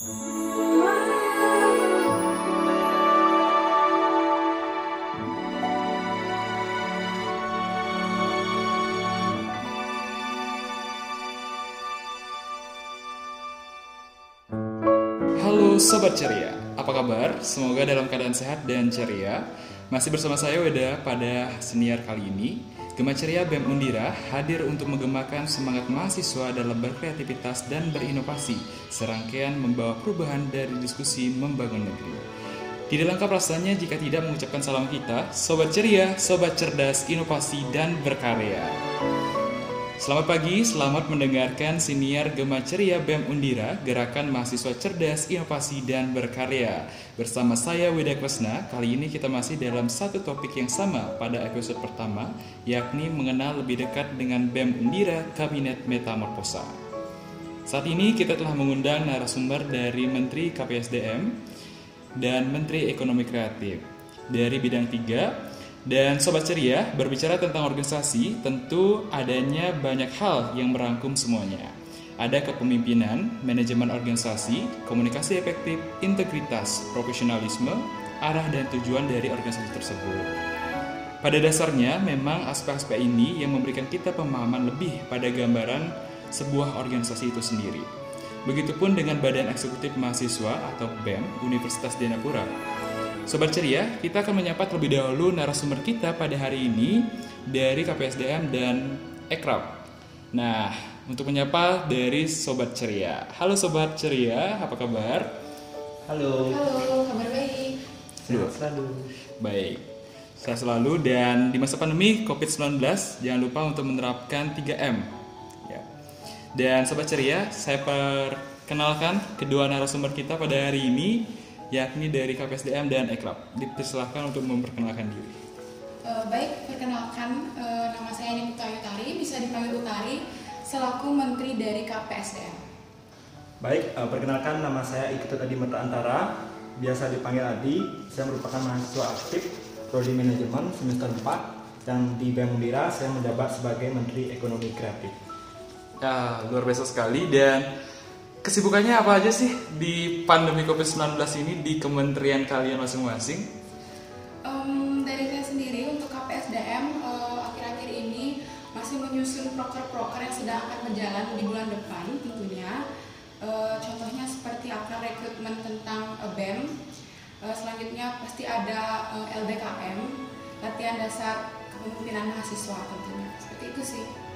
Halo Sobat Ceria, apa kabar? Semoga dalam keadaan sehat dan ceria. Masih bersama saya Weda pada senior kali ini. Gema Ceria BEM Undira hadir untuk menggemakan semangat mahasiswa dalam berkreativitas dan berinovasi, serangkaian membawa perubahan dari diskusi membangun negeri. Tidak lengkap rasanya jika tidak mengucapkan salam kita, Sobat Ceria, Sobat Cerdas, Inovasi, dan Berkarya. Selamat pagi, selamat mendengarkan siniar Gema Ceria BEM Undira, Gerakan Mahasiswa Cerdas, Inovasi, dan Berkarya. Bersama saya Weda Kwesna, kali ini kita masih dalam satu topik yang sama pada episode pertama, yakni mengenal lebih dekat dengan BEM Undira Kabinet Metamorfosa. Saat ini kita telah mengundang narasumber dari Menteri KPSDM dan Menteri Ekonomi Kreatif. Dari bidang 3, dan Sobat Ceria, berbicara tentang organisasi, tentu adanya banyak hal yang merangkum semuanya. Ada kepemimpinan, manajemen organisasi, komunikasi efektif, integritas, profesionalisme, arah dan tujuan dari organisasi tersebut. Pada dasarnya, memang aspek-aspek ini yang memberikan kita pemahaman lebih pada gambaran sebuah organisasi itu sendiri. Begitupun dengan Badan Eksekutif Mahasiswa atau BEM Universitas Dianapura Sobat Ceria, kita akan menyapa terlebih dahulu narasumber kita pada hari ini dari KPSDM dan Ekrab. Nah, untuk menyapa dari Sobat Ceria. Halo Sobat Ceria, apa kabar? Halo. Halo, kabar baik. Sehat selalu. Baik. Sehat selalu dan di masa pandemi COVID-19 jangan lupa untuk menerapkan 3M. Ya. Dan Sobat Ceria, saya perkenalkan kedua narasumber kita pada hari ini yakni dari KPSDM dan Ekrab. Dipersilahkan untuk memperkenalkan diri. Uh, baik, perkenalkan uh, nama saya Nimita Utari, bisa dipanggil Utari, selaku Menteri dari KPSDM. Baik, uh, perkenalkan nama saya Ikut Adi Mata Antara, biasa dipanggil Adi. Saya merupakan mahasiswa aktif Prodi Manajemen semester 4 dan di BEM Undira saya menjabat sebagai Menteri Ekonomi Kreatif. Ya, luar biasa sekali dan kesibukannya apa aja sih di pandemi COVID-19 ini di kementerian kalian masing-masing? Um, dari saya sendiri untuk KPSDM uh, akhir-akhir ini masih menyusun proker-proker yang sedang akan berjalan di bulan depan tentunya. Uh, contohnya seperti akan rekrutmen tentang uh, BEM. Uh, selanjutnya pasti ada uh, LBKM, latihan dasar kepemimpinan mahasiswa tentunya. Seperti itu sih.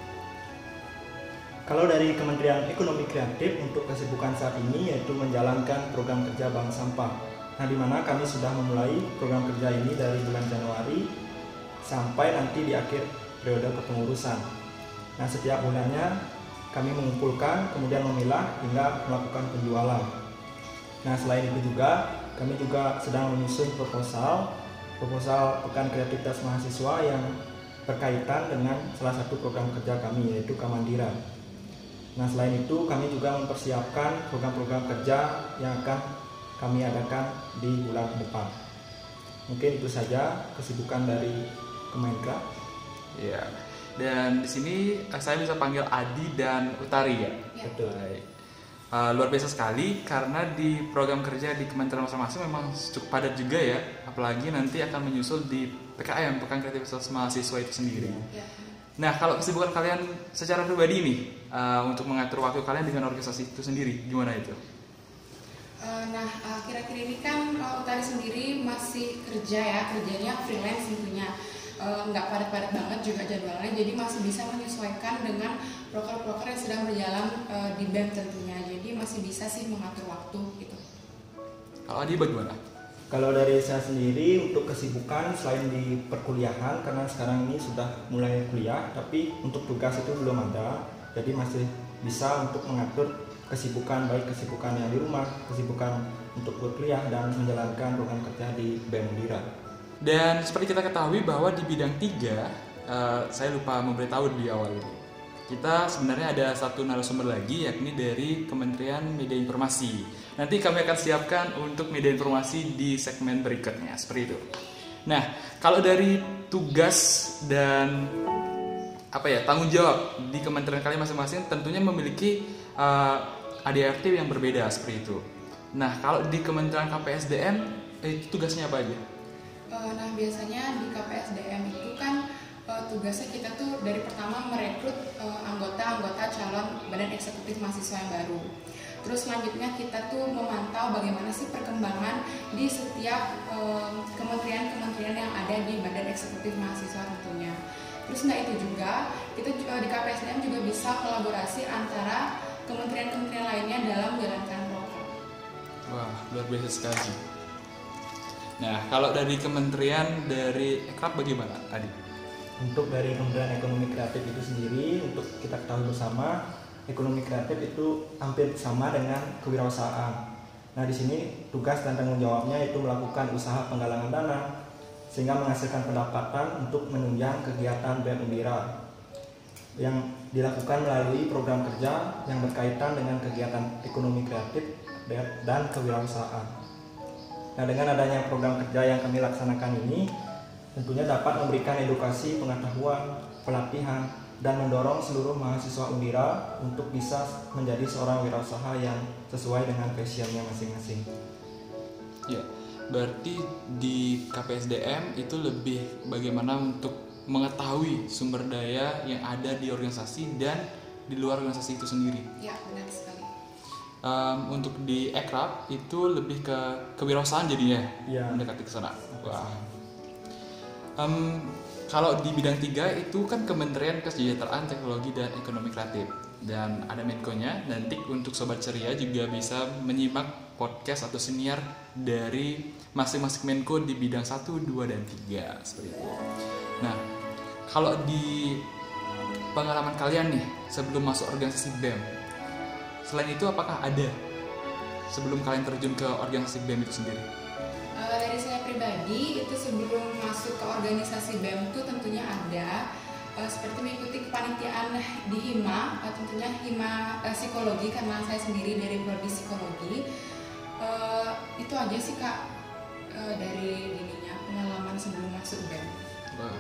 Kalau dari Kementerian Ekonomi Kreatif untuk kesibukan saat ini yaitu menjalankan program kerja Bank Sampah. Nah, di mana kami sudah memulai program kerja ini dari bulan Januari sampai nanti di akhir periode kepengurusan. Nah, setiap bulannya kami mengumpulkan, kemudian memilah hingga melakukan penjualan. Nah, selain itu juga kami juga sedang menyusun proposal, proposal Pekan Kreativitas Mahasiswa yang berkaitan dengan salah satu program kerja kami yaitu Kamandiran. Nah selain itu kami juga mempersiapkan program-program kerja yang akan kami adakan di bulan depan. Mungkin itu saja kesibukan dari Kemenkra. Ya. Dan di sini eh, saya bisa panggil Adi dan Utari ya. Ya. Betul. Baik. Uh, luar biasa sekali karena di program kerja di kementerian masing-masing memang cukup padat juga ya. Apalagi nanti akan menyusul di PKM Pekan Kreativitas Mahasiswa itu sendiri. Ya. Nah, kalau kesibukan kalian secara pribadi nih uh, untuk mengatur waktu kalian dengan organisasi itu sendiri, gimana itu? Uh, nah, akhir-akhir ini kan uh, Utari sendiri masih kerja ya, kerjanya freelance tentunya. Uh, nggak padat-padat banget juga jadwalnya, jadi masih bisa menyesuaikan dengan proker-proker yang sedang berjalan uh, di BEM tentunya. Jadi masih bisa sih mengatur waktu gitu. Kalau Adi bagaimana? Kalau dari saya sendiri untuk kesibukan selain di perkuliahan karena sekarang ini sudah mulai kuliah tapi untuk tugas itu belum ada jadi masih bisa untuk mengatur kesibukan baik kesibukan yang di rumah kesibukan untuk berkuliah dan menjalankan program kerja di BEM. Dan seperti kita ketahui bahwa di bidang tiga, uh, saya lupa memberitahu di awal ini. Kita sebenarnya ada satu narasumber lagi yakni dari Kementerian Media Informasi. Nanti kami akan siapkan untuk media informasi di segmen berikutnya seperti itu. Nah, kalau dari tugas dan apa ya tanggung jawab di kementerian kalian masing-masing tentunya memiliki uh, ADRT yang berbeda seperti itu. Nah, kalau di Kementerian KPSDM itu tugasnya apa aja? Uh, nah, biasanya di KPSDM itu kan uh, tugasnya kita tuh dari pertama merekrut anggota-anggota uh, calon badan eksekutif mahasiswa yang baru. Terus selanjutnya kita tuh memantau bagaimana sih perkembangan di setiap kementerian-kementerian yang ada di badan eksekutif mahasiswa tentunya. Terus nggak itu juga, kita uh, di KPSDM juga bisa kolaborasi antara kementerian-kementerian lainnya dalam menjalankan program. Wah, luar biasa sekali. Nah, kalau dari kementerian dari Ekrab bagaimana, Adi? Untuk dari Kementerian Ekonomi Kreatif itu sendiri, untuk kita ketahui bersama, ekonomi kreatif itu hampir sama dengan kewirausahaan. Nah, di sini tugas dan tanggung jawabnya itu melakukan usaha penggalangan dana, sehingga menghasilkan pendapatan untuk menunjang kegiatan BEM Undira yang dilakukan melalui program kerja yang berkaitan dengan kegiatan ekonomi kreatif dan kewirausahaan. Nah, dengan adanya program kerja yang kami laksanakan ini, tentunya dapat memberikan edukasi, pengetahuan, pelatihan, dan mendorong seluruh mahasiswa Undira untuk bisa menjadi seorang wirausaha yang sesuai dengan passionnya masing-masing. Ya, Berarti di KPSDM itu lebih bagaimana untuk mengetahui sumber daya yang ada di organisasi dan di luar organisasi itu sendiri. Ya, benar sekali. Um, untuk di Ekrab itu lebih ke kewirausahaan jadinya, ya. mendekati ke sana. Wah. Um, kalau di bidang tiga itu kan Kementerian Kesejahteraan Teknologi dan Ekonomi Kreatif dan ada Menko-nya. Nanti untuk sobat ceria juga bisa menyimak podcast atau senior dari masing-masing Menko di bidang 1, 2 dan 3 seperti itu. Nah, kalau di pengalaman kalian nih sebelum masuk organisasi BEM, selain itu apakah ada sebelum kalian terjun ke organisasi BEM itu sendiri? Uh, dari saya pribadi itu sebelum masuk ke organisasi BEM itu tentunya ada uh, seperti mengikuti kepanitiaan di HIMA, uh, tentunya HIMA uh, psikologi karena saya sendiri dari prodi psikologi. Uh, itu aja sih kak uh, dari dirinya pengalaman sebelum masuk BEM. Wow.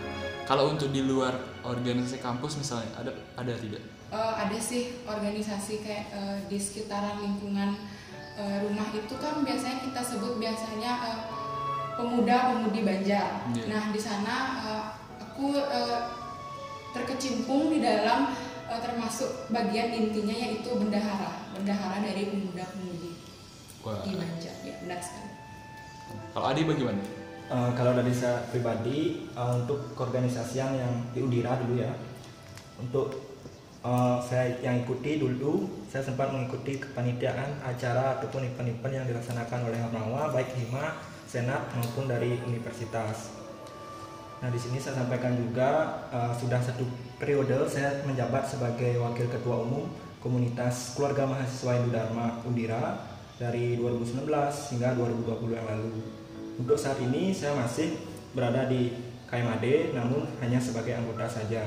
Kalau untuk di luar organisasi kampus misalnya ada ada tidak? Uh, ada sih organisasi kayak uh, di sekitaran lingkungan uh, rumah itu kan biasanya kita sebut biasanya uh, pemuda-pemudi Banjar. Yeah. Nah di sana uh, aku uh, terkecimpung di dalam uh, termasuk bagian intinya yaitu bendahara, bendahara dari pemuda-pemudi wow. di Banjar. Ya benar sekali. Kalau Adi bagaimana? Uh, kalau dari saya pribadi uh, untuk keorganisasian yang di Udira dulu ya, untuk uh, saya yang ikuti dulu saya sempat mengikuti kepanitiaan acara ataupun event-event yang dilaksanakan oleh Harnawa baik Hima, Senat maupun dari universitas. Nah di sini saya sampaikan juga uh, sudah satu periode saya menjabat sebagai wakil ketua umum komunitas keluarga mahasiswa Hindu Dharma Undira dari 2019 hingga 2020 yang lalu. Untuk saat ini saya masih berada di KMAD namun hanya sebagai anggota saja.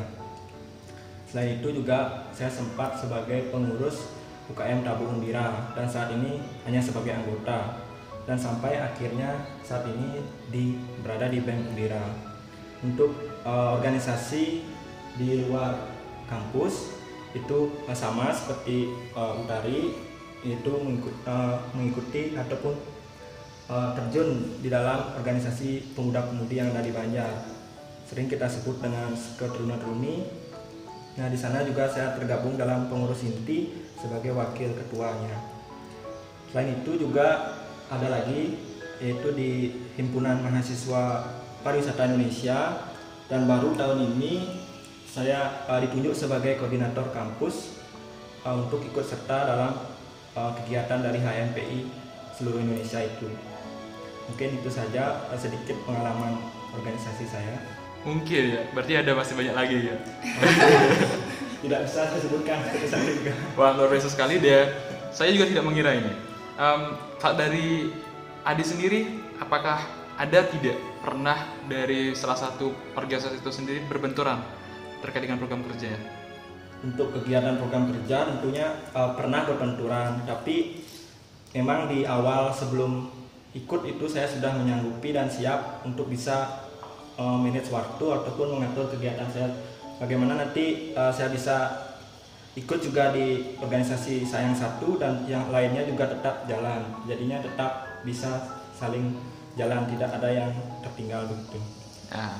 Selain itu juga saya sempat sebagai pengurus UKM Tabu Undira dan saat ini hanya sebagai anggota dan sampai akhirnya saat ini di berada di BEM Undira. Untuk uh, organisasi di luar kampus itu sama seperti uh, Utari itu mengikuti, uh, mengikuti ataupun uh, terjun di dalam organisasi pemuda-pemudi yang ada di Banjar. Sering kita sebut dengan Keteruna-Teruni. Nah, di sana juga saya tergabung dalam pengurus inti sebagai wakil ketuanya. Selain itu juga ada lagi yaitu di Himpunan Mahasiswa Pariwisata Indonesia dan baru tahun ini saya uh, ditunjuk sebagai koordinator kampus uh, untuk ikut serta dalam uh, kegiatan dari HMPI seluruh Indonesia itu. Mungkin itu saja uh, sedikit pengalaman organisasi saya. Mungkin ya, berarti ada masih banyak lagi ya. tidak bisa saya sebutkan satu juga. Wah luar biasa sekali dia. Saya juga tidak mengira ini. Um, dari Adi sendiri, apakah ada tidak pernah dari salah satu organisasi itu sendiri berbenturan terkait dengan program kerja? untuk kegiatan program kerja tentunya uh, pernah berbenturan. Tapi memang di awal sebelum ikut itu saya sudah menyanggupi dan siap untuk bisa uh, manage waktu ataupun mengatur kegiatan saya. Bagaimana nanti uh, saya bisa ikut juga di organisasi sayang satu dan yang lainnya juga tetap jalan. Jadinya tetap bisa saling jalan tidak ada yang tertinggal begitu Nah,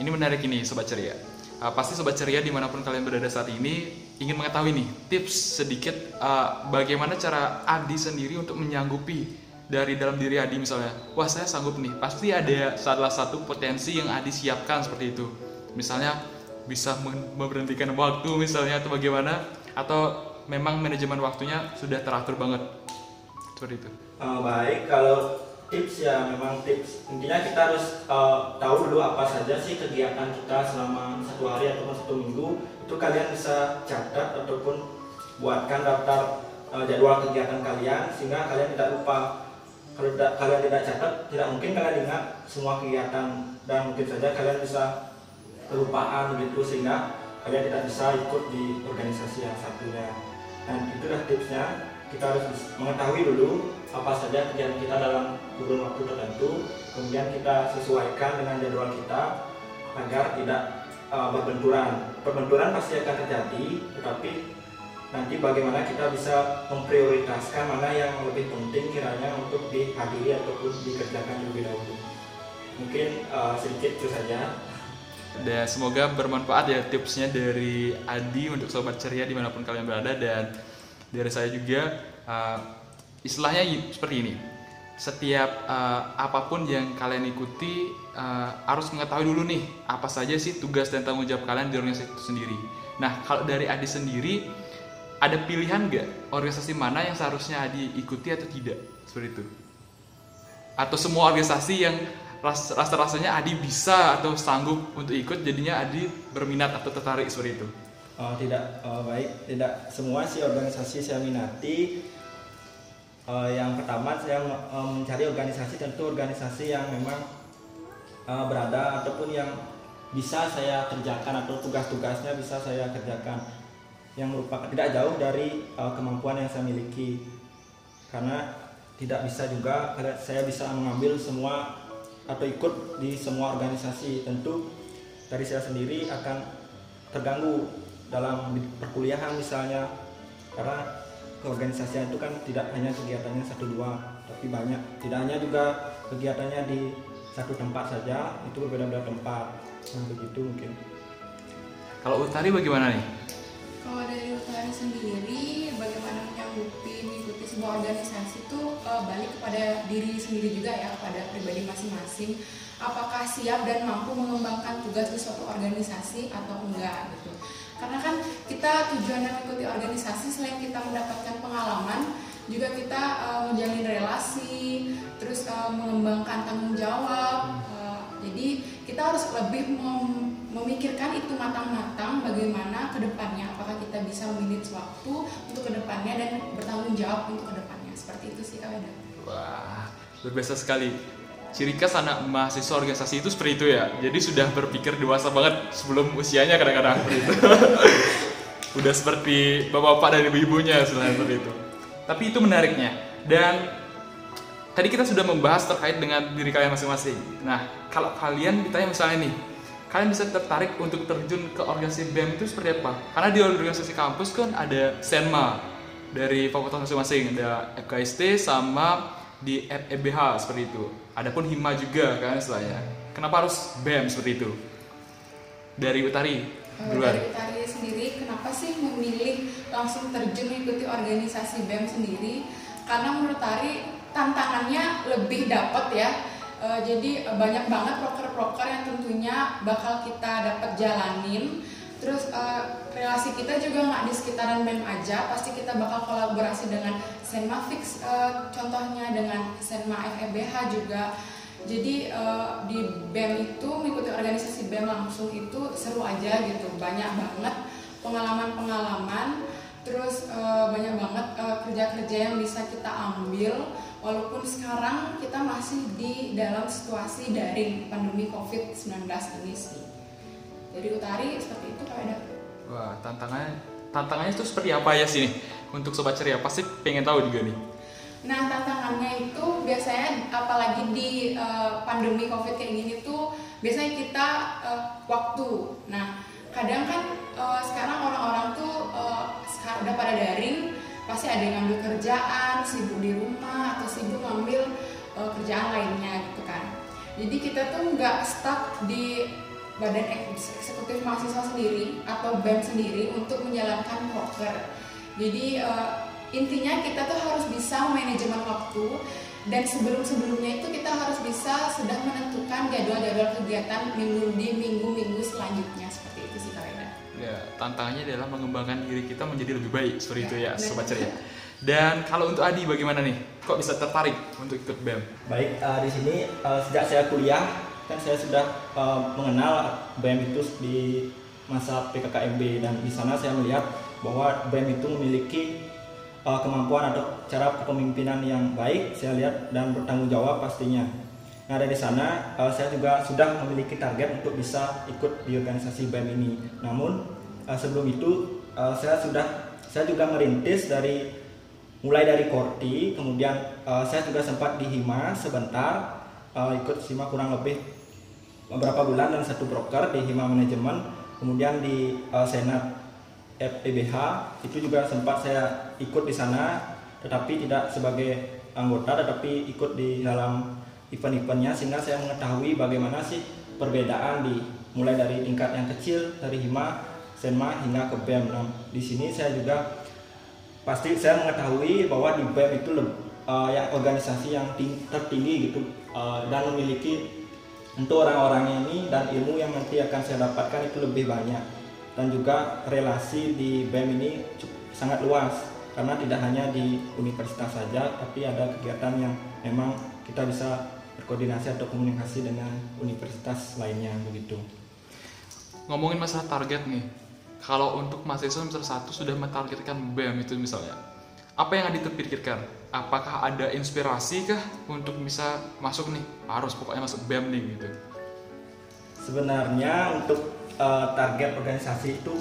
ini menarik ini Sobat Ceria. Uh, pasti Sobat Ceria di mana pun kalian berada saat ini ingin mengetahui nih tips sedikit uh, bagaimana cara Adi sendiri untuk menyanggupi dari dalam diri Adi misalnya, wah saya sanggup nih, pasti ada salah satu potensi yang Adi siapkan seperti itu. Misalnya bisa memberhentikan waktu misalnya atau bagaimana, atau memang manajemen waktunya sudah teratur banget seperti itu. Eh, baik kalau tips ya memang tips. Intinya kita harus eh, tahu dulu apa saja sih kegiatan kita selama satu hari ataupun satu minggu. Itu kalian bisa catat ataupun buatkan daftar eh, jadwal kegiatan kalian sehingga kalian tidak lupa. Kalau tidak, kalian tidak catat tidak mungkin kalian ingat semua kegiatan. Dan mungkin saja kalian bisa kelupaan gitu sehingga kalian tidak bisa ikut di organisasi yang satunya. Dan itulah tipsnya kita harus mengetahui dulu apa saja kegiatan kita dalam kurun waktu tertentu. Kemudian kita sesuaikan dengan jadwal kita agar tidak uh, berbenturan. Perbenturan pasti akan terjadi tetapi nanti bagaimana kita bisa memprioritaskan mana yang lebih penting kiranya untuk dihadiri ataupun dikerjakan terlebih dahulu. Mungkin uh, sedikit itu saja. Dan semoga bermanfaat ya tipsnya dari Adi untuk sobat ceria di mana pun kalian berada dan dari saya juga uh, istilahnya seperti ini. Setiap uh, apa pun yang kalian ikuti uh, harus mengetahui dulu nih apa saja sih tugas dan tanggung jawab kalian di organisasi itu sendiri. Nah kalau dari Adi sendiri ada pilihan nggak organisasi mana yang seharusnya Adi ikuti atau tidak seperti itu? Atau semua organisasi yang ras- rasa-rasanya Adi bisa atau sanggup untuk ikut jadinya Adi berminat atau tertarik seperti itu. Oh, tidak oh, baik, tidak semua sih organisasi saya minati. Eh, yang pertama saya eh, mencari organisasi tentu organisasi yang memang eh, berada ataupun yang bisa saya kerjakan atau tugas-tugasnya bisa saya kerjakan. Yang merupakan tidak jauh dari eh, kemampuan yang saya miliki. Karena tidak bisa juga saya bisa mengambil semua atau ikut di semua organisasi. Tentu dari saya sendiri akan terganggu dalam perkuliahan misalnya karena keorganisasian itu kan tidak hanya kegiatannya satu dua tapi banyak tidak hanya juga kegiatannya di satu tempat saja itu berbeda-beda tempat nah begitu mungkin Kalau Utari bagaimana nih? Kalau dari Utari sendiri, bagaimana menyanggupi mengikuti sebuah organisasi itu eh, balik kepada diri sendiri juga ya, kepada pribadi masing-masing. Apakah siap dan mampu mengembangkan tugas di suatu organisasi atau enggak gitu. Karena kan kita tujuan mengikuti organisasi selain kita mendapatkan pengalaman, juga kita eh, menjalin relasi, terus eh, mengembangkan tanggung jawab. Eh, jadi kita harus lebih mem- memikirkan itu matang-matang bagaimana ke depannya apakah kita bisa memilih waktu untuk ke depannya dan bertanggung jawab untuk ke depannya seperti itu sih kak. Wah, luar biasa sekali. Ciri khas anak mahasiswa organisasi itu seperti itu ya. Jadi sudah berpikir dewasa banget sebelum usianya kadang-kadang seperti itu. Udah seperti bapak-bapak dan ibu-ibunya selain seperti itu. Tapi itu menariknya. Dan tadi kita sudah membahas terkait dengan diri kalian masing-masing. Nah, kalau kalian ditanya misalnya nih, kalian bisa tertarik untuk terjun ke organisasi BEM itu seperti apa? Karena di organisasi kampus kan ada Senma dari fakultas masing-masing, ada FKST sama di FEBH seperti itu. Adapun Hima juga kan istilahnya. Kenapa harus BEM seperti itu? Dari Utari, duluan. Dari Utari sendiri, kenapa sih memilih langsung terjun mengikuti organisasi BEM sendiri? Karena menurut Tari tantangannya lebih dapat ya. Eh, jadi eh, banyak banget proker-proker yang tentunya bakal kita dapat jalanin. Terus eh, relasi kita juga nggak di sekitaran BEM aja, pasti kita bakal kolaborasi dengan Senma Fix, eh, contohnya dengan Senma FEBH juga. Jadi eh, di BEM itu mengikuti organisasi BEM langsung itu seru aja gitu, banyak banget pengalaman-pengalaman, terus eh, banyak banget kerja-kerja yang bisa kita ambil. Walaupun sekarang kita masih di dalam situasi daring pandemi COVID-19 ini sih. Jadi Utari seperti itu Kak Eda. Wah, tantangannya tantangannya itu seperti apa ya sih nih? Untuk sobat ceria pasti pengen tahu juga nih. Nah tantangannya itu biasanya apalagi di eh, pandemi covid kayak gini tuh biasanya kita eh, waktu. Nah kadang kan eh, sekarang orang-orang tuh sekarang udah pada daring pasti ada yang ngambil kerjaan sibuk di rumah atau sibuk ngambil uh, kerjaan lainnya gitu kan jadi kita tuh nggak stuck di badan eksekutif mahasiswa sendiri atau BEM sendiri untuk menjalankan proker jadi uh, intinya kita tuh harus bisa manajemen waktu dan sebelum-sebelumnya itu kita harus bisa sudah menentukan jadwal-jadwal kegiatan minggu di minggu-minggu selanjutnya seperti itu sih Kak Ya, tantangannya adalah mengembangkan diri kita menjadi lebih baik seperti ya, itu ya, sobat ceria. Dan kalau untuk Adi bagaimana nih? Kok bisa tertarik untuk ikut BEM? Baik, uh, di sini uh, sejak saya kuliah kan saya sudah uh, mengenal BEM itu di masa PKKMB dan di sana saya melihat bahwa BEM itu memiliki uh, kemampuan atau cara kepemimpinan yang baik saya lihat dan bertanggung jawab pastinya. Nah dari sana uh, saya juga sudah memiliki target untuk bisa ikut di organisasi BEM ini. Namun uh, sebelum itu uh, saya sudah saya juga merintis dari mulai dari Korti, kemudian uh, saya juga sempat di Hima sebentar uh, ikut Hima kurang lebih beberapa bulan dan satu broker di Hima Manajemen, kemudian di uh, Senat FEBH itu juga sempat saya ikut di sana tetapi tidak sebagai anggota tetapi ikut di dalam event-eventnya sehingga saya mengetahui bagaimana sih perbedaan di mulai dari tingkat yang kecil dari Hima, Senma hingga ke BEM. Nah, di sini saya juga pasti saya mengetahui bahwa di BEM itu uh, yang organisasi yang tertinggi gitu uh, dan memiliki untuk orang-orangnya ini dan ilmu yang nanti akan saya dapatkan itu lebih banyak. Dan juga relasi di BEM ini sangat luas. Karena tidak hanya di universitas saja tapi ada kegiatan yang memang kita bisa berkoordinasi atau komunikasi dengan universitas lainnya begitu. Ngomongin masalah target nih, kalau untuk mahasiswa semester satu sudah mentargetkan BEM itu misalnya, apa yang Adit pikirkan? Apakah ada inspirasi kah untuk bisa masuk nih? Harus pokoknya masuk BEM nih gitu. Sebenarnya untuk uh, target organisasi itu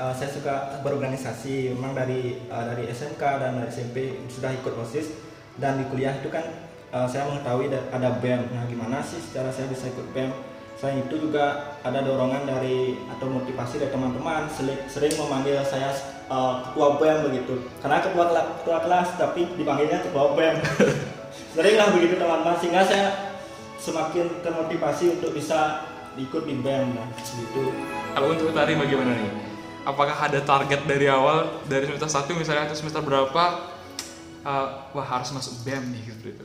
uh, saya suka berorganisasi memang dari uh, dari SMK dan dari SMP sudah ikut osis dan di kuliah itu kan uh, saya mengetahui ada BEM nah gimana sih secara saya bisa ikut BEM selain itu juga ada dorongan dari atau motivasi dari teman-teman sering, sering memanggil saya uh, ketua BEM begitu. Karena ketua, ketua kelas tapi dipanggilnya ketua BEM. Seringlah begitu teman-teman sehingga saya semakin termotivasi untuk bisa ikut di band nah gitu. Kalau untuk tari bagaimana nih? Apakah ada target dari awal dari semester satu misalnya atau semester berapa uh, wah harus masuk BEM nih gitu itu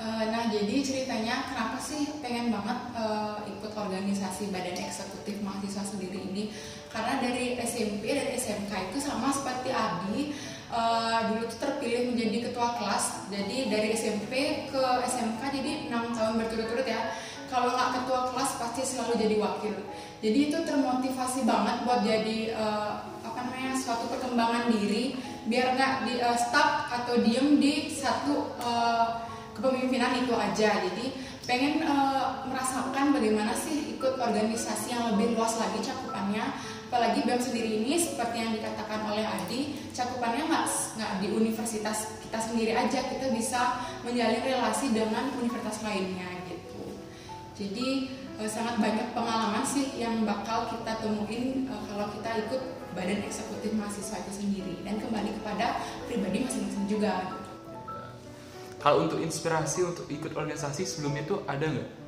uh, nah jadi ceritanya kenapa sih pengen banget uh, ikut organisasi badan eksekutif mahasiswa sendiri ini karena dari SMP dan SMK itu sama seperti Adi uh, dulu tuh terpilih menjadi ketua kelas. Jadi dari SMP ke SMK jadi enam tahun berturut-turut ya. Kalau nggak ketua kelas pasti selalu jadi wakil. Jadi itu termotivasi banget buat jadi uh, apa namanya suatu perkembangan diri. Biar nggak di uh, stuck atau diem di satu uh, kepemimpinan itu aja. Jadi pengen uh, merasakan bagaimana sih ikut organisasi yang lebih luas lagi cakupannya apalagi BEM sendiri ini seperti yang dikatakan oleh Adi cakupannya nggak nggak di universitas kita sendiri aja kita bisa menjalin relasi dengan universitas lainnya jadi uh, sangat banyak pengalaman sih yang bakal kita temuin uh, kalau kita ikut badan eksekutif mahasiswa itu sendiri dan kembali kepada pribadi masing-masing juga. Kalau untuk inspirasi untuk ikut organisasi sebelumnya itu ada nggak?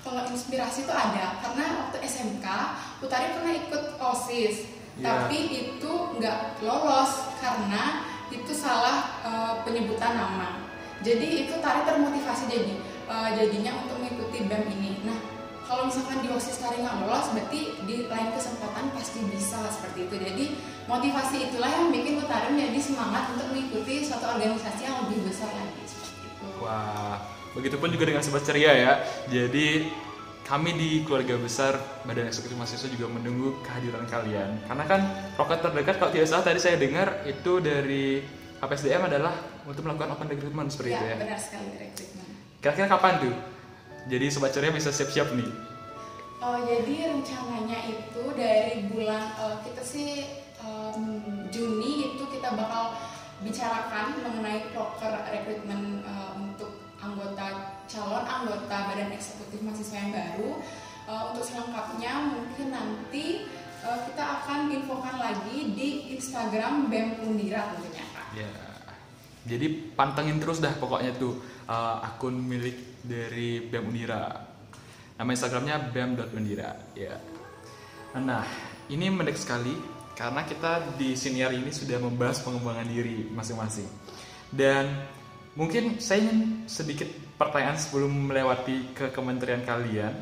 Kalau inspirasi itu ada karena waktu SMK Utari pernah ikut osis, yeah. tapi itu nggak lolos karena itu salah uh, penyebutan nama. Jadi itu Tari termotivasi jadi uh, jadinya untuk mengikuti BEM ini. Nah, kalau misalkan di OSIS tari nggak lolos, berarti di lain kesempatan pasti bisa seperti itu. Jadi motivasi itulah yang bikin Utari menjadi semangat untuk mengikuti suatu organisasi yang lebih besar lagi seperti itu. Wah, begitupun juga dengan sobat ceria ya. Jadi kami di keluarga besar Badan Eksekutif Mahasiswa juga menunggu kehadiran kalian. Karena kan roket terdekat kalau tidak salah tadi saya dengar itu dari HPSDM adalah untuk melakukan open recruitment seperti ya, itu ya. benar sekali recruitment. Kira-kira kapan tuh? Jadi sobat ceria bisa siap-siap nih. Oh, jadi rencananya itu dari bulan uh, kita sih um, Juni itu kita bakal bicarakan mengenai proker rekrutmen uh, untuk anggota calon anggota badan eksekutif mahasiswa yang baru. Uh, untuk selengkapnya mungkin nanti uh, kita akan infokan lagi di Instagram BEM Undira tentunya Kak. Ya. Jadi pantengin terus dah pokoknya tuh uh, akun milik dari BEM Undira. Nama Instagramnya bem.undira. Ya. Nah, ini menarik sekali karena kita di senior ini sudah membahas pengembangan diri masing-masing. Dan mungkin saya ingin sedikit pertanyaan sebelum melewati ke kementerian kalian.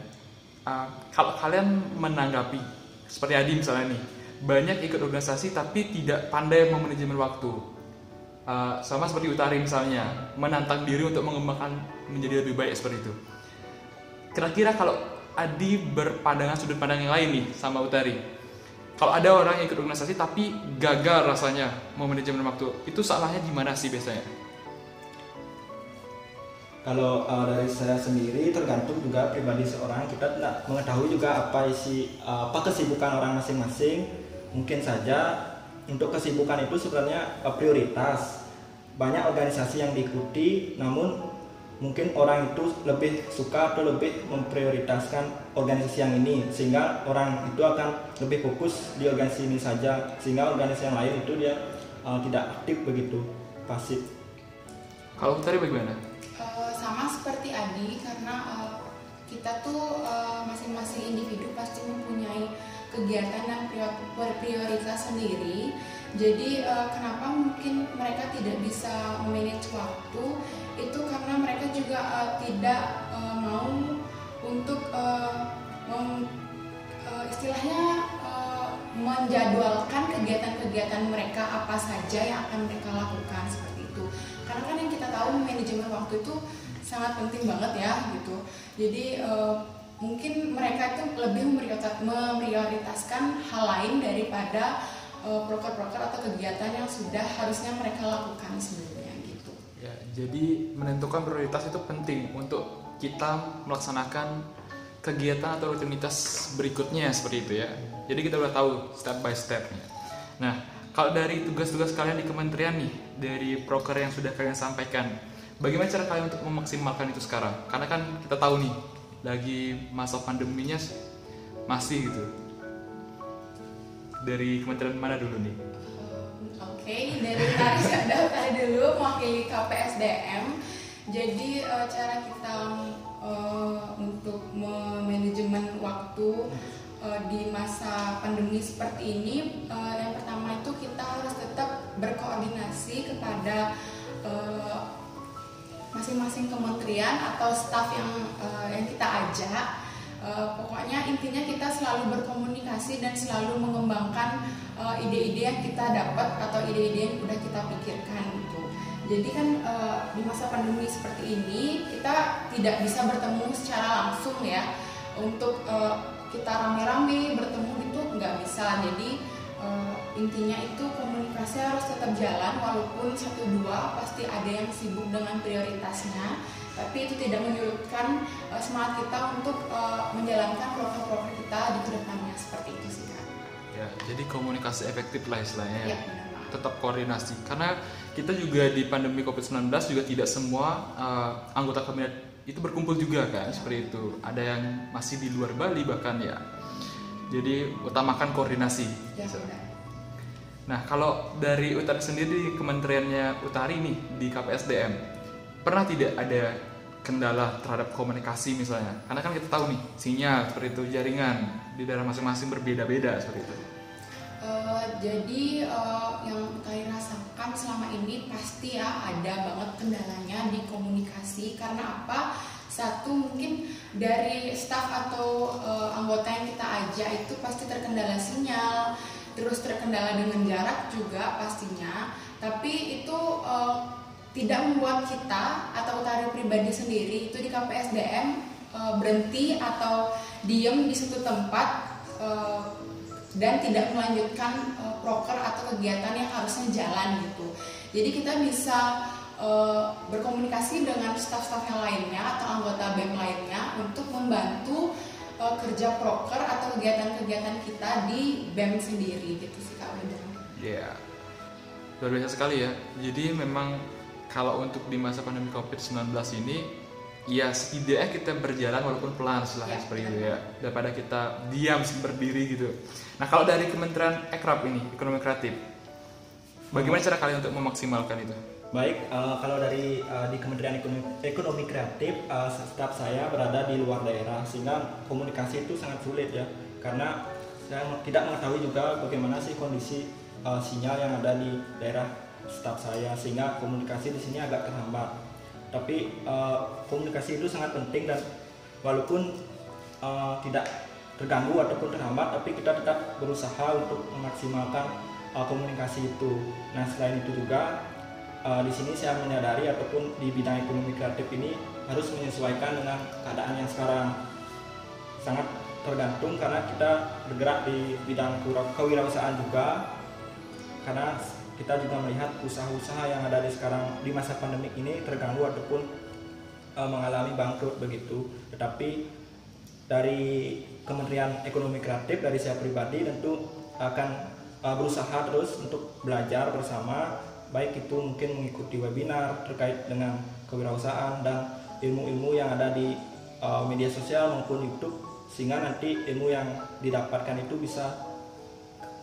Uh, kalau kalian menanggapi seperti Adi misalnya nih, banyak ikut organisasi tapi tidak pandai memanajemen waktu. Uh, sama seperti Utari misalnya, menantang diri untuk mengembangkan menjadi lebih baik seperti itu. Kira-kira kalau Adi berpandangan sudut pandang yang lain nih sama Utari, kalau ada orang yang ikut organisasi tapi gagal rasanya memanajemen waktu, itu salahnya di mana sih biasanya? Kalau uh, dari saya sendiri tergantung juga pribadi seorang kita tidak mengetahui juga apa isi uh, apa kesibukan orang masing-masing. Mungkin saja untuk kesibukan itu sebenarnya uh, prioritas. Banyak organisasi yang diikuti, namun mungkin orang itu lebih suka atau lebih memprioritaskan organisasi yang ini sehingga orang itu akan lebih fokus di organisasi ini saja sehingga organisasi yang lain itu dia uh, tidak aktif begitu pasif. Kalau Utari bagaimana? Sama seperti Adi karena uh, kita tuh uh, masing-masing individu pasti mempunyai kegiatan dan prioritas sendiri. Jadi uh, kenapa mungkin mereka tidak bisa manage waktu itu karena mereka juga uh, tidak uh, mau untuk uh, mem, uh, istilahnya uh, menjadwalkan kegiatan-kegiatan mereka apa saja yang akan mereka lakukan seperti itu. Karena kan yang kita tahu manajemen waktu itu sangat penting banget ya gitu. Jadi uh, mungkin mereka itu lebih memprioritaskan hal lain daripada uh, proker-proker atau kegiatan yang sudah harusnya mereka lakukan sebelumnya gitu. Ya jadi menentukan prioritas itu penting untuk kita melaksanakan kegiatan atau rutinitas berikutnya seperti itu ya. Jadi kita udah tahu step by stepnya. Nah kalau dari tugas-tugas kalian di kementerian nih dari proker yang sudah kalian sampaikan Bagaimana cara kalian untuk memaksimalkan itu sekarang? Karena kan kita tahu nih, lagi masa pandeminya masih gitu. Dari kementerian mana dulu nih? Oke, okay, dari saya dulu mewakili KPSDM. Jadi uh, cara kita uh, untuk manajemen waktu uh, di masa pandemi seperti ini, uh, yang pertama itu kita harus tetap berkoordinasi kepada masing-masing kementerian atau staf yang uh, yang kita ajak uh, pokoknya intinya kita selalu berkomunikasi dan selalu mengembangkan ide ide-ide yang kita dapat atau ide-ide yang udah kita pikirkan gitu. Jadi kan uh, di masa pandemi seperti ini kita tidak bisa bertemu secara langsung ya. Untuk uh, kita rame-rame bertemu itu nggak bisa. Jadi uh, intinya itu komunikasi harus tetap jalan walaupun satu dua pasti ada yang sibuk dengan prioritasnya tapi itu tidak menyurutkan uh, semangat kita untuk uh, menjalankan program-program kita di ke depannya seperti itu sih kak. Ya, jadi komunikasi efektif lah istilahnya. Ya, tetap koordinasi karena kita juga di pandemi COVID-19 juga tidak semua uh, anggota kabinet itu berkumpul juga kan ya. seperti itu. Ada yang masih di luar Bali bahkan ya jadi utamakan koordinasi. Ya, Nah, kalau dari Utari sendiri di kementeriannya Utari nih di KPSDM, pernah tidak ada kendala terhadap komunikasi misalnya? Karena kan kita tahu nih sinyal seperti itu jaringan di daerah masing-masing berbeda-beda seperti itu. Uh, jadi uh, yang Utari rasakan selama ini pasti ya ada banget kendalanya di komunikasi karena apa? satu mungkin dari staff atau uh, anggota yang kita ajak itu pasti terkendala sinyal terus terkendala dengan jarak juga pastinya. Tapi itu uh, tidak membuat kita atau utari pribadi sendiri itu di KPSDM uh, berhenti atau diem di satu tempat uh, dan tidak melanjutkan uh, proker atau kegiatan yang harusnya jalan gitu. Jadi kita bisa uh, berkomunikasi dengan staf-staf yang lainnya atau anggota BEM lainnya untuk membantu uh, kerja proker atau kegiatan-kegiatan kita di BEM sendiri gitu sih Kak Wenda. Iya. Yeah. Luar biasa sekali ya. Jadi memang kalau untuk di masa pandemi Covid-19 ini ya setidaknya kita berjalan walaupun pelan lah Ya, seperti itu ya daripada kita diam berdiri gitu nah kalau dari Kementerian Ekrab ini ekonomi kreatif bagaimana cara kalian untuk memaksimalkan itu Baik, eh, kalau dari eh, di Kementerian Ekonomi, Ekonomi Kreatif, eh, staf saya berada di luar daerah, sehingga komunikasi itu sangat sulit ya, karena saya tidak mengetahui juga bagaimana sih kondisi eh, sinyal yang ada di daerah staf saya, sehingga komunikasi di sini agak terhambat. Tapi eh, komunikasi itu sangat penting dan walaupun eh, tidak terganggu ataupun terhambat, tapi kita tetap berusaha untuk memaksimalkan komunikasi itu. Nah, selain itu juga Uh, di sini saya menyadari ataupun di bidang ekonomi kreatif ini harus menyesuaikan dengan keadaan yang sekarang. Sangat tergantung karena kita bergerak di bidang kewira- kewirausahaan juga karena kita juga melihat usaha-usaha yang ada di sekarang di masa pandemik ini terganggu ataupun uh, mengalami bangkrut begitu. Tetapi dari Kementerian Ekonomi Kreatif dari saya pribadi tentu akan uh, berusaha terus untuk belajar bersama baik itu mungkin mengikuti webinar terkait dengan kewirausahaan dan ilmu-ilmu yang ada di uh, media sosial maupun YouTube sehingga nanti ilmu yang didapatkan itu bisa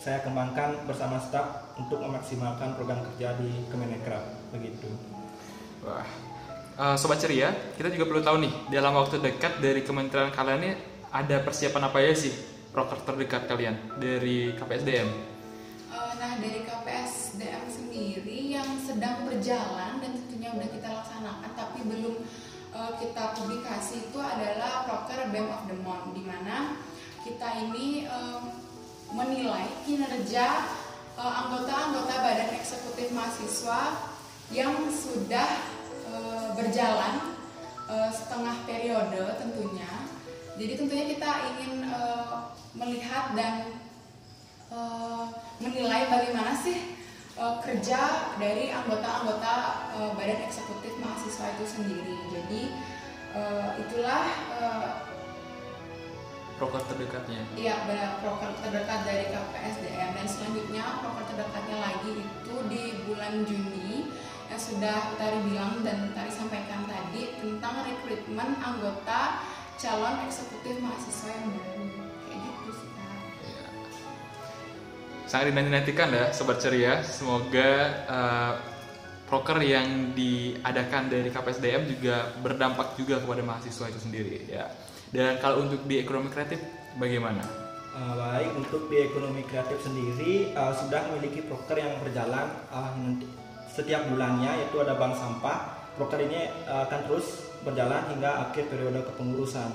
saya kembangkan bersama staf untuk memaksimalkan program kerja di Kemenekrab begitu. wah Eh, sobat ceria kita juga perlu tahu nih dalam waktu dekat dari kementerian kalian ini ada persiapan apa ya sih proker terdekat kalian dari KPSDM Eh, Nah, dari KPSDM berjalan dan tentunya udah kita laksanakan tapi belum eh, kita publikasi itu adalah proker BEM of the Month di mana kita ini eh, menilai kinerja eh, anggota-anggota Badan Eksekutif Mahasiswa yang sudah eh, berjalan eh, setengah periode tentunya. Jadi tentunya kita ingin melihat dan menilai bagaimana sih eh, kerja dari anggota-anggota eh, Badan Eksekutif Mahasiswa itu sendiri. Jadi eh, itulah eh, proker terdekatnya. Iya, benar proker terdekat dari KPSDM dan selanjutnya proker terdekatnya lagi itu di bulan Juni yang sudah Tari bilang dan Tari sampaikan tadi tentang rekrutmen anggota calon eksekutif mahasiswa yang baru sangat dinanti-nantikan ya sobat ceria. Semoga proker yang diadakan dari KPSDM juga berdampak juga kepada mahasiswa itu sendiri ya. Dan kalau untuk di ekonomi kreatif bagaimana? Uh, baik untuk di ekonomi kreatif sendiri uh, sudah memiliki proker yang berjalan uh, setiap bulannya yaitu ada bank sampah. Proker ini uh, akan terus berjalan hingga akhir periode kepengurusan.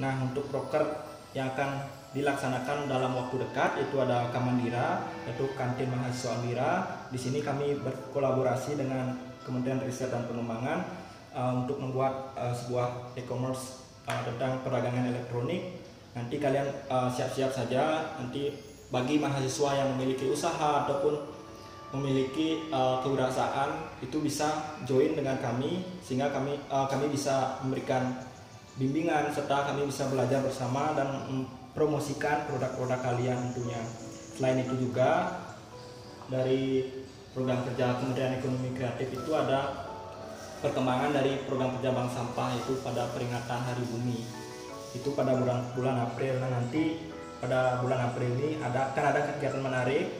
Nah untuk proker yang akan dilaksanakan dalam waktu dekat itu ada Kamandira yaitu kantin mahasiswa Andira di sini kami berkolaborasi dengan Kementerian Riset dan Pengembangan uh, untuk membuat uh, sebuah e-commerce uh, tentang perdagangan elektronik. Nanti kalian uh, siap-siap saja nanti bagi mahasiswa yang memiliki usaha ataupun memiliki uh, kewirausahaan itu bisa join dengan kami sehingga kami uh, kami bisa memberikan bimbingan serta kami bisa belajar bersama dan mempromosikan produk-produk kalian tentunya. Selain itu juga dari program kerja Kementerian Ekonomi Kreatif itu ada perkembangan dari program kerja bank sampah itu pada peringatan Hari Bumi. Itu pada bulan bulan April. Nah nanti pada bulan April ini ada kan ada kegiatan menarik.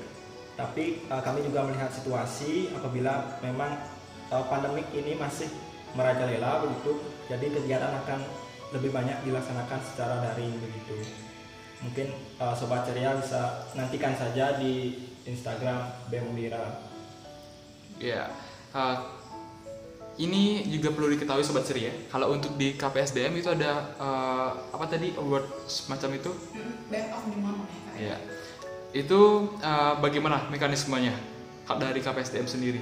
Tapi uh, kami juga melihat situasi apabila memang uh, pandemik ini masih merajalela begitu jadi kegiatan akan lebih banyak dilaksanakan secara daring begitu mungkin uh, sobat ceria bisa nantikan saja di Instagram BEM Undira ya eh, ini juga perlu diketahui sobat ceria kalau untuk di KPSDM itu ada eh, apa tadi award semacam itu? Back of the month ya ya? Itu eh, bagaimana mekanismenya dari KPSDM sendiri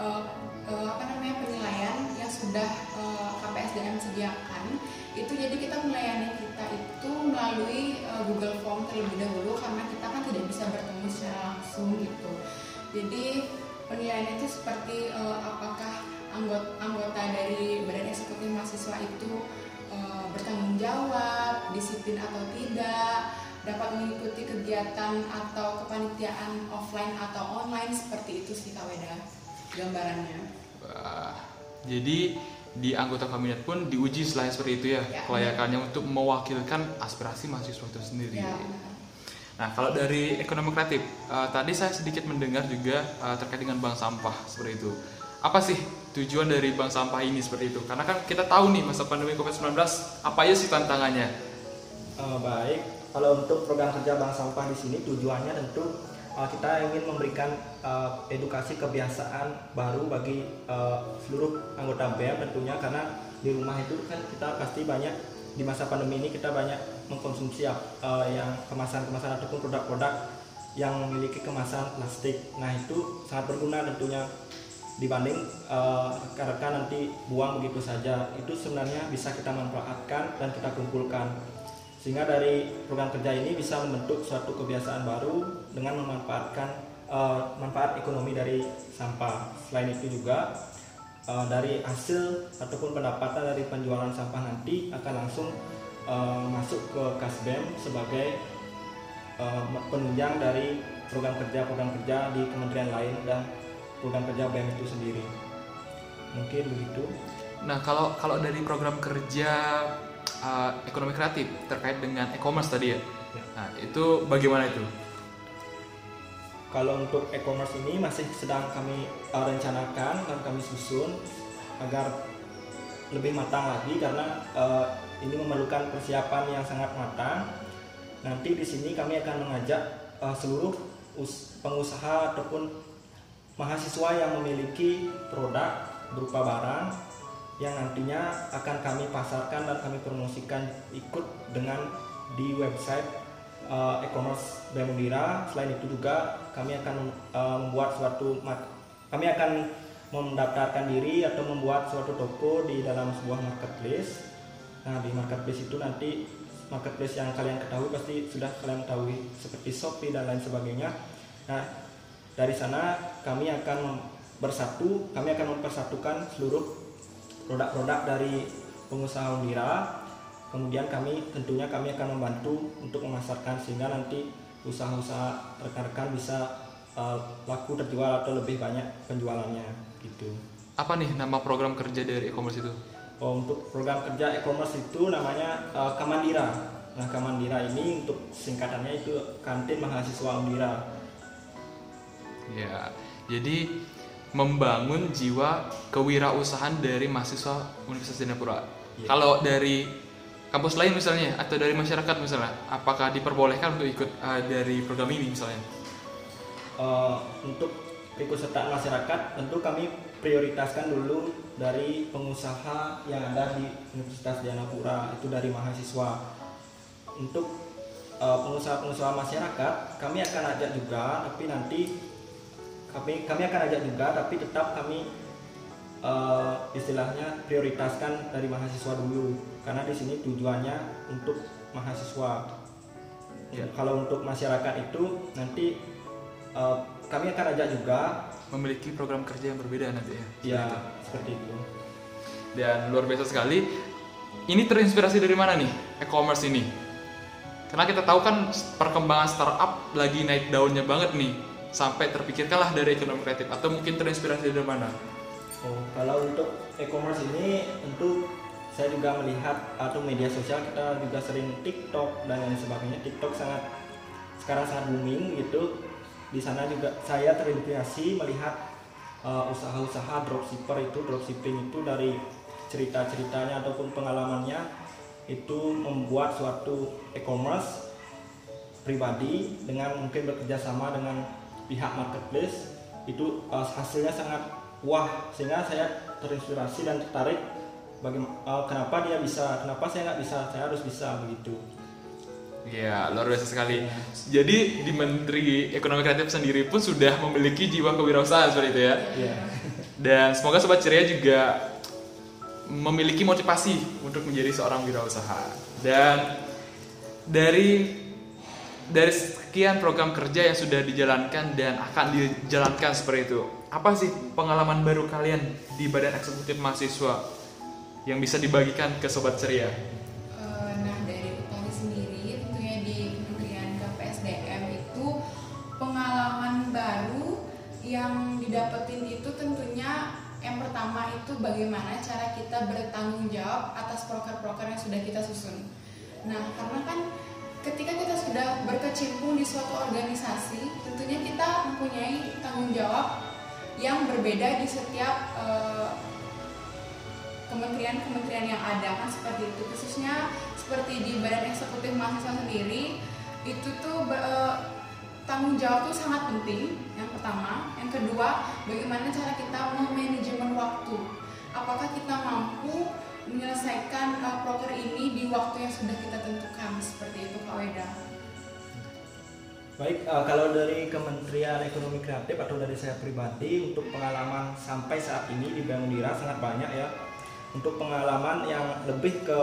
uh, uh, apa namanya penilaian yang sudah uh, KPSDM sediakan. Itu jadi kita melayani kita itu melalui uh, Google Form terlebih dahulu karena kita kan tidak bisa bertemu secara langsung gitu. Jadi penilaian itu seperti uh, apakah anggota anggota dari Badan Eksekutif Mahasiswa itu eh, bertanggung jawab, disiplin atau tidak, dapat mengikuti kegiatan atau kepanitiaan offline atau online seperti itu sih Kak Weda gambarannya. Wah, jadi di anggota kabinet pun diuji selain seperti itu ya, Ya. kelayakannya untuk mewakilkan aspirasi mahasiswa itu sendiri. Ya. Nah, kalau dari ekonomi kreatif, eh, tadi saya sedikit mendengar juga eh, terkait dengan bank sampah seperti itu. Apa sih tujuan dari bank sampah ini seperti itu? Karena kan kita tahu nih masa pandemi COVID-19 apa aja sih tantangannya? Eh, baik, kalau untuk program kerja bank sampah di sini tujuannya tentu eh, kita ingin memberikan eh, edukasi kebiasaan baru bagi eh, seluruh anggota BEM tentunya karena di rumah itu kan kita pasti banyak di masa pandemi ini kita banyak mengkonsumsi eh, yang kemasan-kemasan ataupun produk-produk yang memiliki kemasan plastik. Nah itu sangat berguna tentunya dibanding eh, rekan-rekan nanti buang begitu saja. Itu sebenarnya bisa kita manfaatkan dan kita kumpulkan sehingga dari program kerja ini bisa membentuk suatu kebiasaan baru dengan memanfaatkan eh, manfaat ekonomi dari sampah. Selain itu juga eh, dari hasil ataupun pendapatan dari penjualan sampah nanti akan langsung eh, masuk ke Kasbem sebagai eh, penunjang dari program kerja program kerja di kementerian lain dan program kerja BEM itu sendiri. Mungkin begitu. Nah, kalau kalau dari program kerja eh, ekonomi kreatif terkait dengan e-commerce tadi ya. Ya. Nah, itu bagaimana itu? Kalau untuk e-commerce ini masih sedang kami uh, rencanakan dan kami susun agar lebih matang lagi karena uh, ini memerlukan persiapan yang sangat matang. Nanti di sini kami akan mengajak uh, seluruh us- pengusaha ataupun mahasiswa yang memiliki produk berupa barang yang nantinya akan kami pasarkan dan kami promosikan ikut dengan di website uh, e-commerce BEM Undira. Selain itu juga kami akan uh, membuat suatu kami akan mendaftarkan diri atau membuat suatu toko di dalam sebuah marketplace. Nah, di marketplace itu nanti marketplace yang kalian ketahui pasti sudah kalian ketahui seperti Shopee dan lain sebagainya. Nah, dari sana kami akan bersatu, kami akan mempersatukan seluruh produk-produk dari pengusaha Undira. Kemudian kami tentunya kami akan membantu untuk memasarkan sehingga nanti usaha-usaha rekan-rekan bisa uh, laku terjual atau lebih banyak penjualannya gitu. Apa nih nama program kerja dari e-commerce itu? Oh, untuk program kerja e-commerce itu namanya uh, Kamandira. Nah, Kamandira ini untuk singkatannya itu kantin mahasiswa Undira. Ya, jadi membangun jiwa kewirausahaan dari mahasiswa Universitas Jayapura. Iya. Kalau dari kampus lain misalnya atau dari masyarakat misalnya, apakah diperbolehkan untuk ikut uh, dari program ini misalnya? Eh, untuk keikutsertaan masyarakat tentu kami prioritaskan dulu dari pengusaha yang ada di Universitas Dianapura itu dari mahasiswa untuk eh, pengusaha-pengusaha masyarakat kami akan ajak juga tapi nanti kami kami akan ajak juga tapi tetap kami eh, istilahnya prioritaskan dari mahasiswa dulu karena di sini tujuannya untuk mahasiswa Ya. kalau untuk masyarakat itu nanti eh, kami akan ajak juga Memiliki program kerja yang berbeda nanti ya. ya Seperti itu. seperti itu Dan luar biasa sekali. Ini terinspirasi dari mana nih e-commerce ini? Karena kita tahu kan perkembangan startup lagi naik daunnya banget nih. Sampai terpikirkanlah dari ekonomi kreatif atau mungkin terinspirasi dari mana? Oh, kalau untuk e-commerce ini tentu saya juga melihat atau media sosial kita juga sering TikTok dan lain sebagainya. TikTok sangat sekarang sangat booming gitu. Di sana juga saya terinspirasi melihat uh, usaha-usaha dropshipper itu dropshipping itu dari cerita-ceritanya ataupun pengalamannya itu membuat suatu e-commerce pribadi dengan mungkin bekerja sama dengan pihak marketplace itu uh, hasilnya sangat wah sehingga saya terinspirasi dan tertarik bagaimana kenapa dia bisa kenapa saya nggak bisa saya harus bisa begitu Ya, luar biasa sekali. Jadi di Menteri Ekonomi Kreatif sendiri pun sudah memiliki jiwa kewirausahaan seperti itu ya. Iya. Dan semoga Sobat Ceria juga memiliki motivasi untuk menjadi seorang wirausaha. Dan dari dari sekian program kerja yang sudah dijalankan dan akan dijalankan seperti itu, apa sih pengalaman baru kalian di badan eksekutif mahasiswa yang bisa dibagikan ke sobat ceria? Eh, nah dari Utari sendiri tentunya di kementerian KPSDM itu pengalaman baru yang didapetin itu tentunya yang pertama itu bagaimana cara kita bertanggung jawab atas proker-proker yang sudah kita susun. Nah karena kan ketika kita sudah berkecimpung di suatu organisasi tentunya kita mempunyai tanggung jawab yang berbeda di setiap uh, kementerian-kementerian yang ada kan? Seperti itu. Khususnya seperti di badan eksekutif mahasiswa sendiri itu tuh uh, tanggung jawab itu sangat penting yang pertama. Yang kedua bagaimana cara kita memanajemen waktu. Apakah kita mampu menyelesaikan uh, proker ini di waktu yang sudah kita tentukan? Seperti itu Pak Weda Baik, uh, kalau dari Kementerian Ekonomi Kreatif atau dari saya pribadi untuk pengalaman sampai saat ini di Bank sangat banyak ya untuk pengalaman yang lebih ke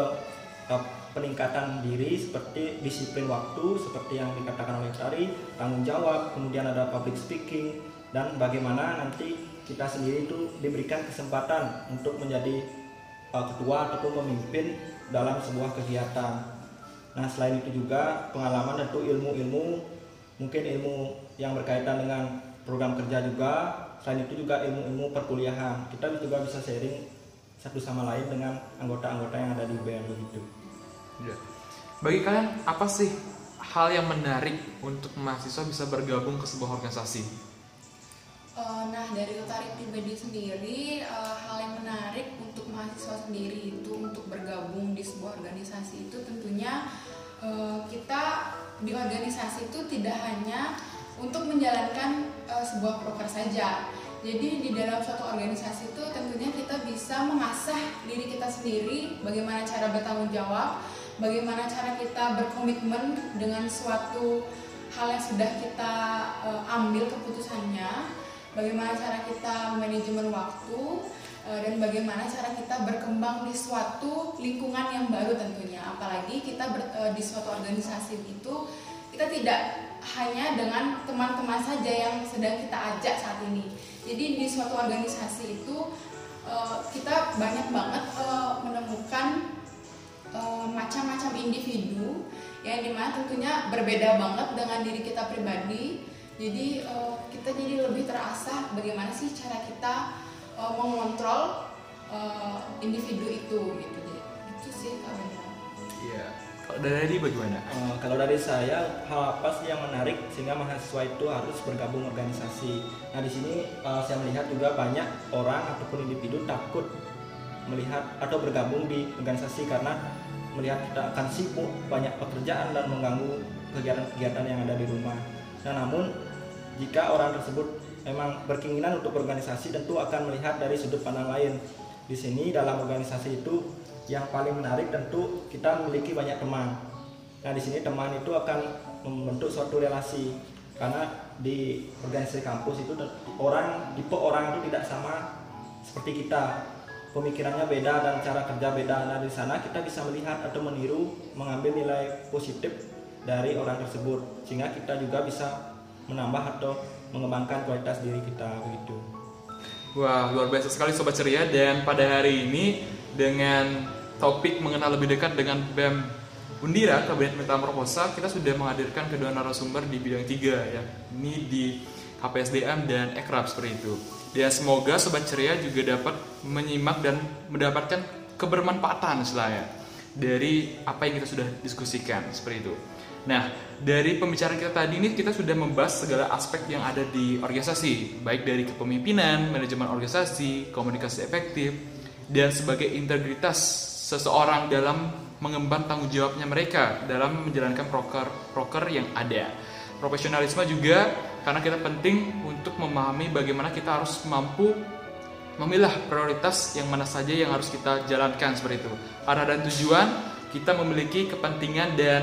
uh, peningkatan diri seperti disiplin waktu seperti yang dikatakan oleh Tari, tanggung jawab, kemudian ada public speaking dan bagaimana nanti kita sendiri itu diberikan kesempatan untuk menjadi uh, ketua ataupun memimpin dalam sebuah kegiatan. Nah, selain itu juga pengalaman tentu ilmu-ilmu mungkin ilmu yang berkaitan dengan program kerja juga, selain itu juga ilmu-ilmu perkuliahan. Kita juga bisa sharing satu sama lain dengan anggota-anggota yang ada di BM begitu. Ya. Bagi kalian apa sih hal yang menarik untuk mahasiswa bisa bergabung ke sebuah organisasi? Uh, nah dari Utari pribadi sendiri uh, hal yang menarik untuk mahasiswa sendiri itu untuk bergabung di sebuah organisasi itu tentunya uh, kita di organisasi itu tidak hanya untuk menjalankan uh, sebuah proker saja. Jadi di dalam suatu organisasi itu tentunya kita bisa mengasah diri kita sendiri, bagaimana cara bertanggung jawab, bagaimana cara kita berkomitmen dengan suatu hal yang sudah kita uh, ambil keputusannya, bagaimana cara kita manajemen waktu, dan bagaimana cara kita berkembang di suatu lingkungan yang baru tentunya. Apalagi kita ber, uh, di suatu organisasi itu kita tidak hanya dengan teman-teman saja yang sedang kita ajak saat ini. Jadi di suatu organisasi itu uh, kita banyak banget menemukan macam-macam individu yang di mana tentunya berbeda banget dengan diri kita pribadi. Jadi kita jadi lebih terasa bagaimana sih cara kita uh, mengontrol uh, individu itu gitu. Jadi, itu sih kalau Iya. Kalau dari bagaimana? Uh, kalau dari saya hal apa sih yang menarik sehingga mahasiswa itu harus bergabung organisasi. Nah di sini uh, saya melihat juga banyak orang ataupun individu takut melihat atau bergabung di organisasi karena melihat kita akan sibuk banyak pekerjaan dan mengganggu kegiatan-kegiatan yang ada di rumah. Nah namun jika orang tersebut memang berkeinginan untuk berorganisasi tentu akan melihat dari sudut pandang lain. Di sini dalam organisasi itu yang paling menarik tentu kita memiliki banyak teman. Nah di sini teman itu akan membentuk suatu relasi karena di organisasi kampus itu orang tipe orang itu tidak sama seperti kita pemikirannya beda dan cara kerja beda nah di sana kita bisa melihat atau meniru mengambil nilai positif dari orang tersebut sehingga kita juga bisa menambah atau mengembangkan kualitas diri kita begitu wah luar biasa sekali sobat ceria dan pada hari ini dengan topik mengenal lebih dekat dengan BEM Undira, Kabinet Metamorfosa, kita sudah menghadirkan kedua narasumber di bidang tiga ya. Ini di KPSDM dan Ekrab seperti itu. Dan semoga Sobat Ceria juga dapat menyimak dan mendapatkan kebermanfaatan selaya dari apa yang kita sudah diskusikan seperti itu. Nah, dari pembicaraan kita tadi ini kita sudah membahas segala aspek yang ada di organisasi, baik dari kepemimpinan, manajemen organisasi, komunikasi efektif, dan sebagai integritas seseorang dalam mengemban tanggung jawabnya mereka dalam menjalankan proker proker yang ada. Profesionalisme juga karena kita penting untuk memahami bagaimana kita harus mampu memilah prioritas yang mana saja yang harus kita jalankan seperti itu. Arah dan tujuan kita memiliki kepentingan dan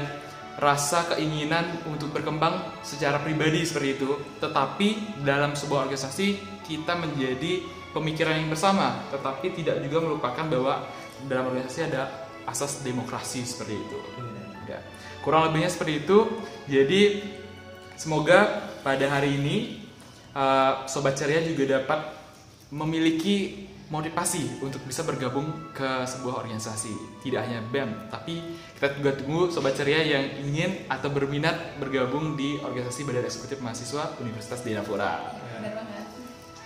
rasa keinginan untuk berkembang secara pribadi seperti itu. Tetapi dalam sebuah organisasi kita menjadi pemikiran yang bersama, tetapi tidak juga melupakan bahwa dalam organisasi ada asas demokrasi seperti itu. Ya. Kurang lebihnya seperti itu. Jadi semoga pada hari ini uh, sobat ceria juga dapat memiliki motivasi untuk bisa bergabung ke sebuah organisasi. Tidak hanya BEM, tapi kita juga tunggu sobat ceria yang ingin atau berminat bergabung di organisasi Badan Eksekutif Mahasiswa Universitas Dianapura.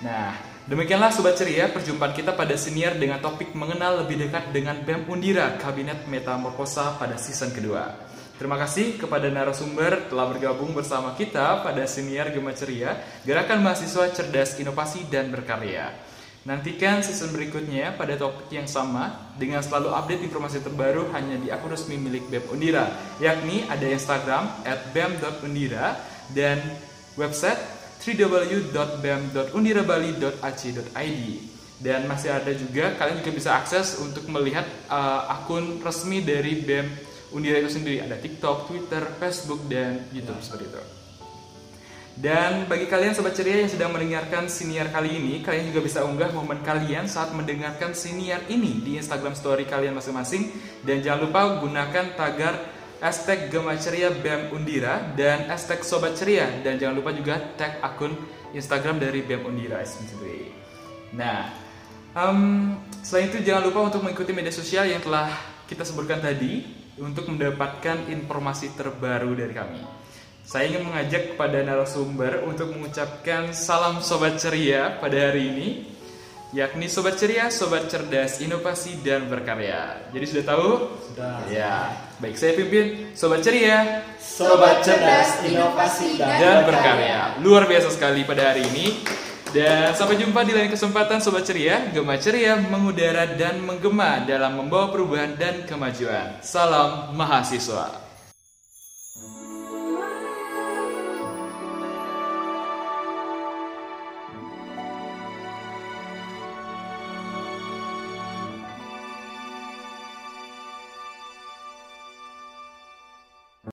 Nah, Demikianlah Sobat Ceria, perjumpaan kita pada senior dengan topik mengenal lebih dekat dengan BEM Undira Kabinet Metamorfosa pada season kedua. Terima kasih kepada narasumber telah bergabung bersama kita pada senior Gema Ceria, Gerakan Mahasiswa Cerdas Inovasi dan Berkarya. Nantikan season berikutnya pada topik yang sama dengan selalu update informasi terbaru hanya di akun resmi milik BEM Undira, yakni ada Instagram at bem.undira dan website www.bem.undirabali.ac.id dan masih ada juga kalian juga bisa akses untuk melihat uh, akun resmi dari BEM Undira itu sendiri. Ada TikTok, Twitter, Facebook dan YouTube seperti itu. Dan bagi kalian sobat ceria yang sedang mendengarkan siniar kali ini, kalian juga bisa unggah momen kalian saat mendengarkan siniar ini di Instagram story kalian masing-masing dan jangan lupa gunakan tagar hashtag Gema Ceria BEM Undira dan hashtag Sobat Ceria dan jangan lupa juga tag akun Instagram dari BEM Undira sendiri. Nah, um, selain itu jangan lupa untuk mengikuti media sosial yang telah kita sebutkan tadi untuk mendapatkan informasi terbaru dari kami. Saya ingin mengajak kepada narasumber untuk mengucapkan salam Sobat Ceria pada hari ini yakni Sobat Ceria, Sobat Cerdas, Inovasi, dan Berkarya. Jadi sudah tahu? Sudah. Ya, baik saya pimpin Sobat Ceria, Sobat cerdas, inovasi dan, dan Berkarya. Luar biasa sekali pada hari ini. Dan sampai jumpa di lain kesempatan Sobat Ceria, Gema Ceria mengudara dan menggema dalam membawa perubahan dan kemajuan. Salam mahasiswa.